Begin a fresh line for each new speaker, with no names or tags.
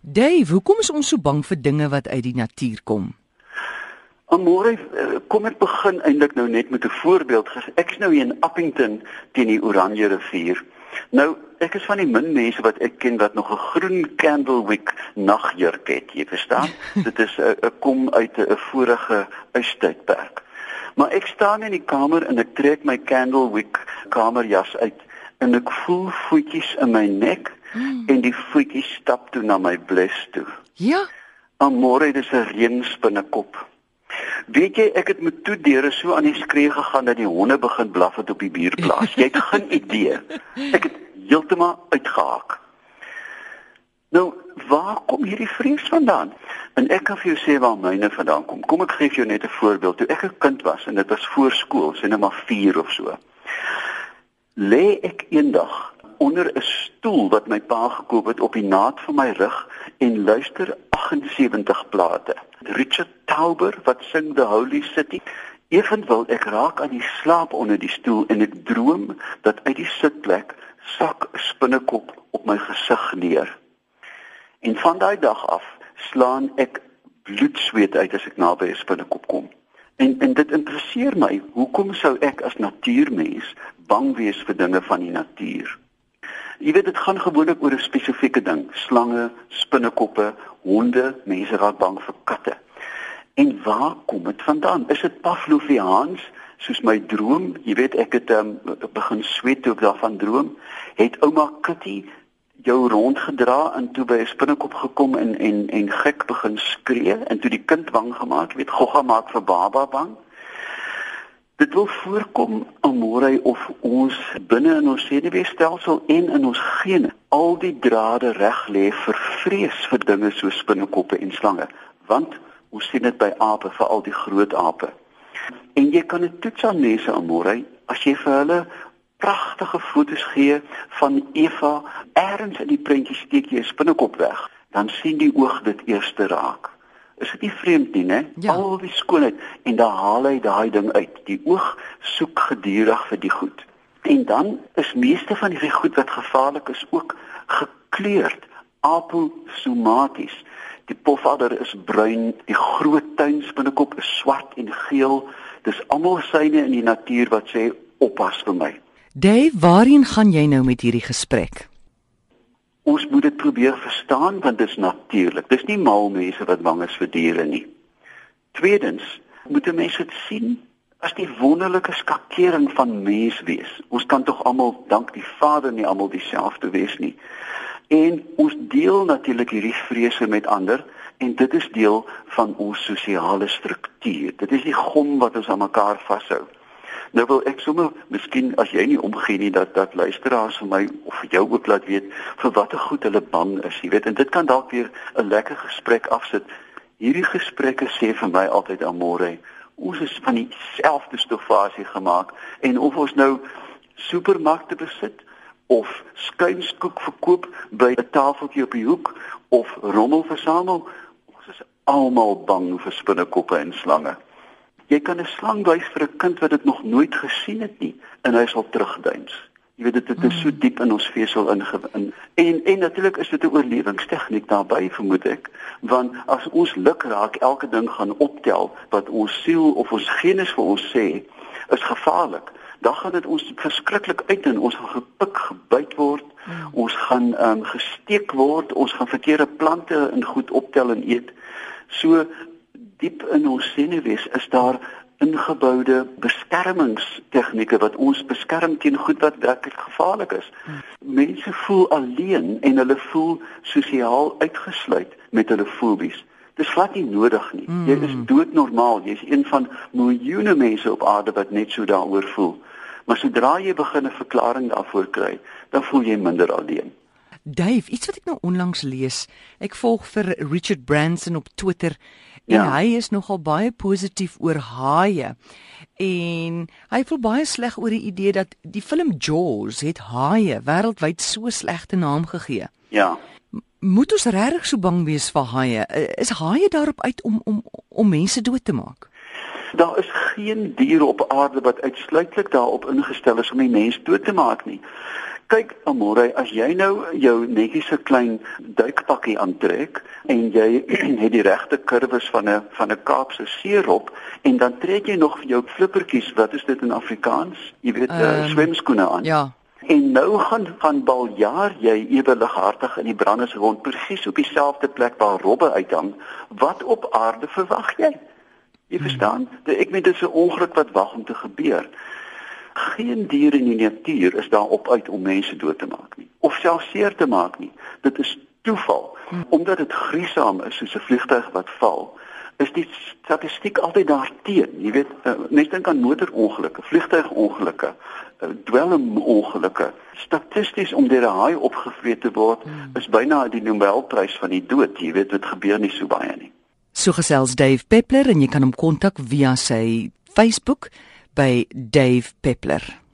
Dave, hoekom is ons so bang vir dinge wat uit die natuur kom?
Amore, eh, kom ek begin eintlik nou net met 'n voorbeeld. Ek is nou hier in Appington teen die Oranje rivier. Nou, ek is van die min mense wat ek ken wat nog 'n groen candlewick nagjurk het, jy verstaan? Dit is 'n kom uit 'n vorige ystydperk. Maar ek staan in die kamer en ek trek my candlewick kamerjas uit en ek voel voetjies in my nek mm. en die voetjies stap toe na my bles toe.
Ja.
Amore, dis 'n reënspinnekop. Weet jy, ek het met toe deure so aan die skree gegaan dat die honde begin blaf het op die buurplaas. Jy het geen idee. Ek het heeltemal uitgehaak. Nou, waar kom hierdie vrees vandaan? En ek kan vir jou sê waar myne vandaan kom. Kom ek gee vir jou net 'n voorbeeld. Toe ek 'n kind was en dit was voor skool, sê net maar 4 of so. Lê ek eendag onder 'n stoel wat my pa gekoop het op die naad van my rug en luister 78 plate. Richard Tauber wat sing The Holy City. Evenwel ek raak aan die slaap onder die stoel en ek droom dat uit die sitplek sak spinnekop op my gesig neer. En van daai dag af slaan ek bloedsweet uit as ek naby 'n spinnekop kom. En en dit interesseer my, hoekom sou ek as natuurmens bang wees vir dinge van die natuur? Jy weet dit gaan gewoonlik oor 'n spesifieke ding, slange, spinnekoppe, honde, mense raak bang vir katte. En waar kom dit vandaan? Is dit Pavloviaans soos my droom? Jy weet ek het um, begin sweet toe ek daarvan droom. Het ouma Kitty jou rondgedra en toe by 'n spinnekop gekom en en en gek begin skree en toe die kind bang gemaak, weet gogga maak vir baba bang. Dit wil voorkom almore of ons binne in ons senuweestelsel en in ons gene al die drade reg lê vir vrees vir dinge so spinnekoppe en slange, want ons sien dit by ape, veral die groot ape. En jy kan dit toets aan mense almore as jy vir hulle pragtige foto's gee van Eva eers in die prentjie steek jy 'n spinnekop weg, dan sien die oog dit eers raak. Is dit nie vreemd nie, né? Ja. Al die skoonheid en dan haal hy daai ding uit. Die oog soek gedurig vir die goed. En dan is meeste van hierdie goed wat gevaarlik is ook gekleurd aposomaties. Die pofadder is bruin, die groot tuinspinnekop is swart en geel. Dis almal syne in die natuur wat sê oppas vir my.
Dave, waarheen gaan jy nou met hierdie gesprek?
ons moet dit probeer verstaan want dit is natuurlik. Dis nie mal mense wat bang is vir diere nie. Tweedens, moet mense dit sien as die wonderlike skakering van mens wees. Ons kan tog almal dank die Vader nie almal dieselfde wees nie. En ons deel natuurlik hierdie vrese met ander en dit is deel van ons sosiale struktuur. Dit is die gom wat ons aan mekaar vashou. Nou wil ek sommer miskien as jy nie omgee nie dat dat luisteraars vir my of vir jou ook laat weet vir watter goed hulle bang is, jy weet, en dit kan dalk weer 'n lekker gesprek afsit. Hierdie gesprekke sê vir my altyd amore. Ons is van dieselfde stofasie gemaak en of ons nou supermarkte besit of skuinskoek verkoop by 'n tafeltjie op die hoek of rommel versamel, ons is almal bang vir spinnekoppe en slange. Jy kan 'n slang wys vir 'n kind wat dit nog nooit gesien het nie en hy sal terugduins. Jy weet dit, dit is so hmm. diep in ons vesel ingein. En en natuurlik is dit 'n oorlewingstegniek daarbey vermoed ek, want as ons luk raak elke ding gaan optel wat ons siel of ons genes vir ons sê, is gevaarlik. Dan gaan dit ons verskriklik uit en ons gaan gepik, gebyt word. Hmm. Ons gaan ehm um, gesteek word, ons gaan verkeerde plante in goed optel en eet. So diep in ons senuwees is daar ingeboude beskermingstegnieke wat ons beskerm teen goed wat werklik gevaarlik is. Mense voel alleen en hulle voel sosiaal uitgesluit met hulle fobies. Dis glad nie nodig nie. Jy is hmm. doodnormaal. Jy's een van miljoene mense op aarde wat net so daaroor voel. Maar sodra jy begin 'n verklaring daarvoor kry, dan voel jy minder alleen.
Dave, iets wat ek nou onlangs lees. Ek volg vir Richard Branson op Twitter Ja. En hy is nogal baie positief oor haie. En hy voel baie sleg oor die idee dat die film Jaws het haie wêreldwyd so slegte naam gegee.
Ja.
Moet ons regtig so bang wees vir haie? Is haie daarop uit om om om mense dood te maak?
Daar is geen dier op aarde wat uitsluitlik daarop ingestel is om die mens dood te maak nie. Kyk, Amore, as jy nou jou netjiese klein duikpakkie aantrek en jy het die regte kurwes van 'n van 'n Kaapse seerop en dan trek jy nog jou flippertjies, wat is dit in Afrikaans? Jy weet, um, uh, swemskoene aan.
Ja.
En nou gaan gaan baljaar jy ewe lighartig in die brandes rond presies op dieselfde plek waar robbe uithang. Wat op aarde verwag jy? Jy verstaan? Ek meen dit is 'n ongeluk wat wag om te gebeur. Geen dier in die natuur is daar op uit om mense dood te maak nie of selfs seer te maak nie. Dit is toeval. Omdat dit griesaam is soos 'n vliegtuig wat val, is die statistiek altyd daarteen. Jy weet, uh, mense dink aan motorongelukke, vliegtuigongelukke, uh, dwelmongelukke. Statisties om deur 'n haai opgevreet te word hmm. is byna die Nobelprys van die dood. Jy weet, dit gebeur nie so baie nie.
So gesels Dave Peppler en jy kan hom kontak via sy Facebook by Dave Peppler.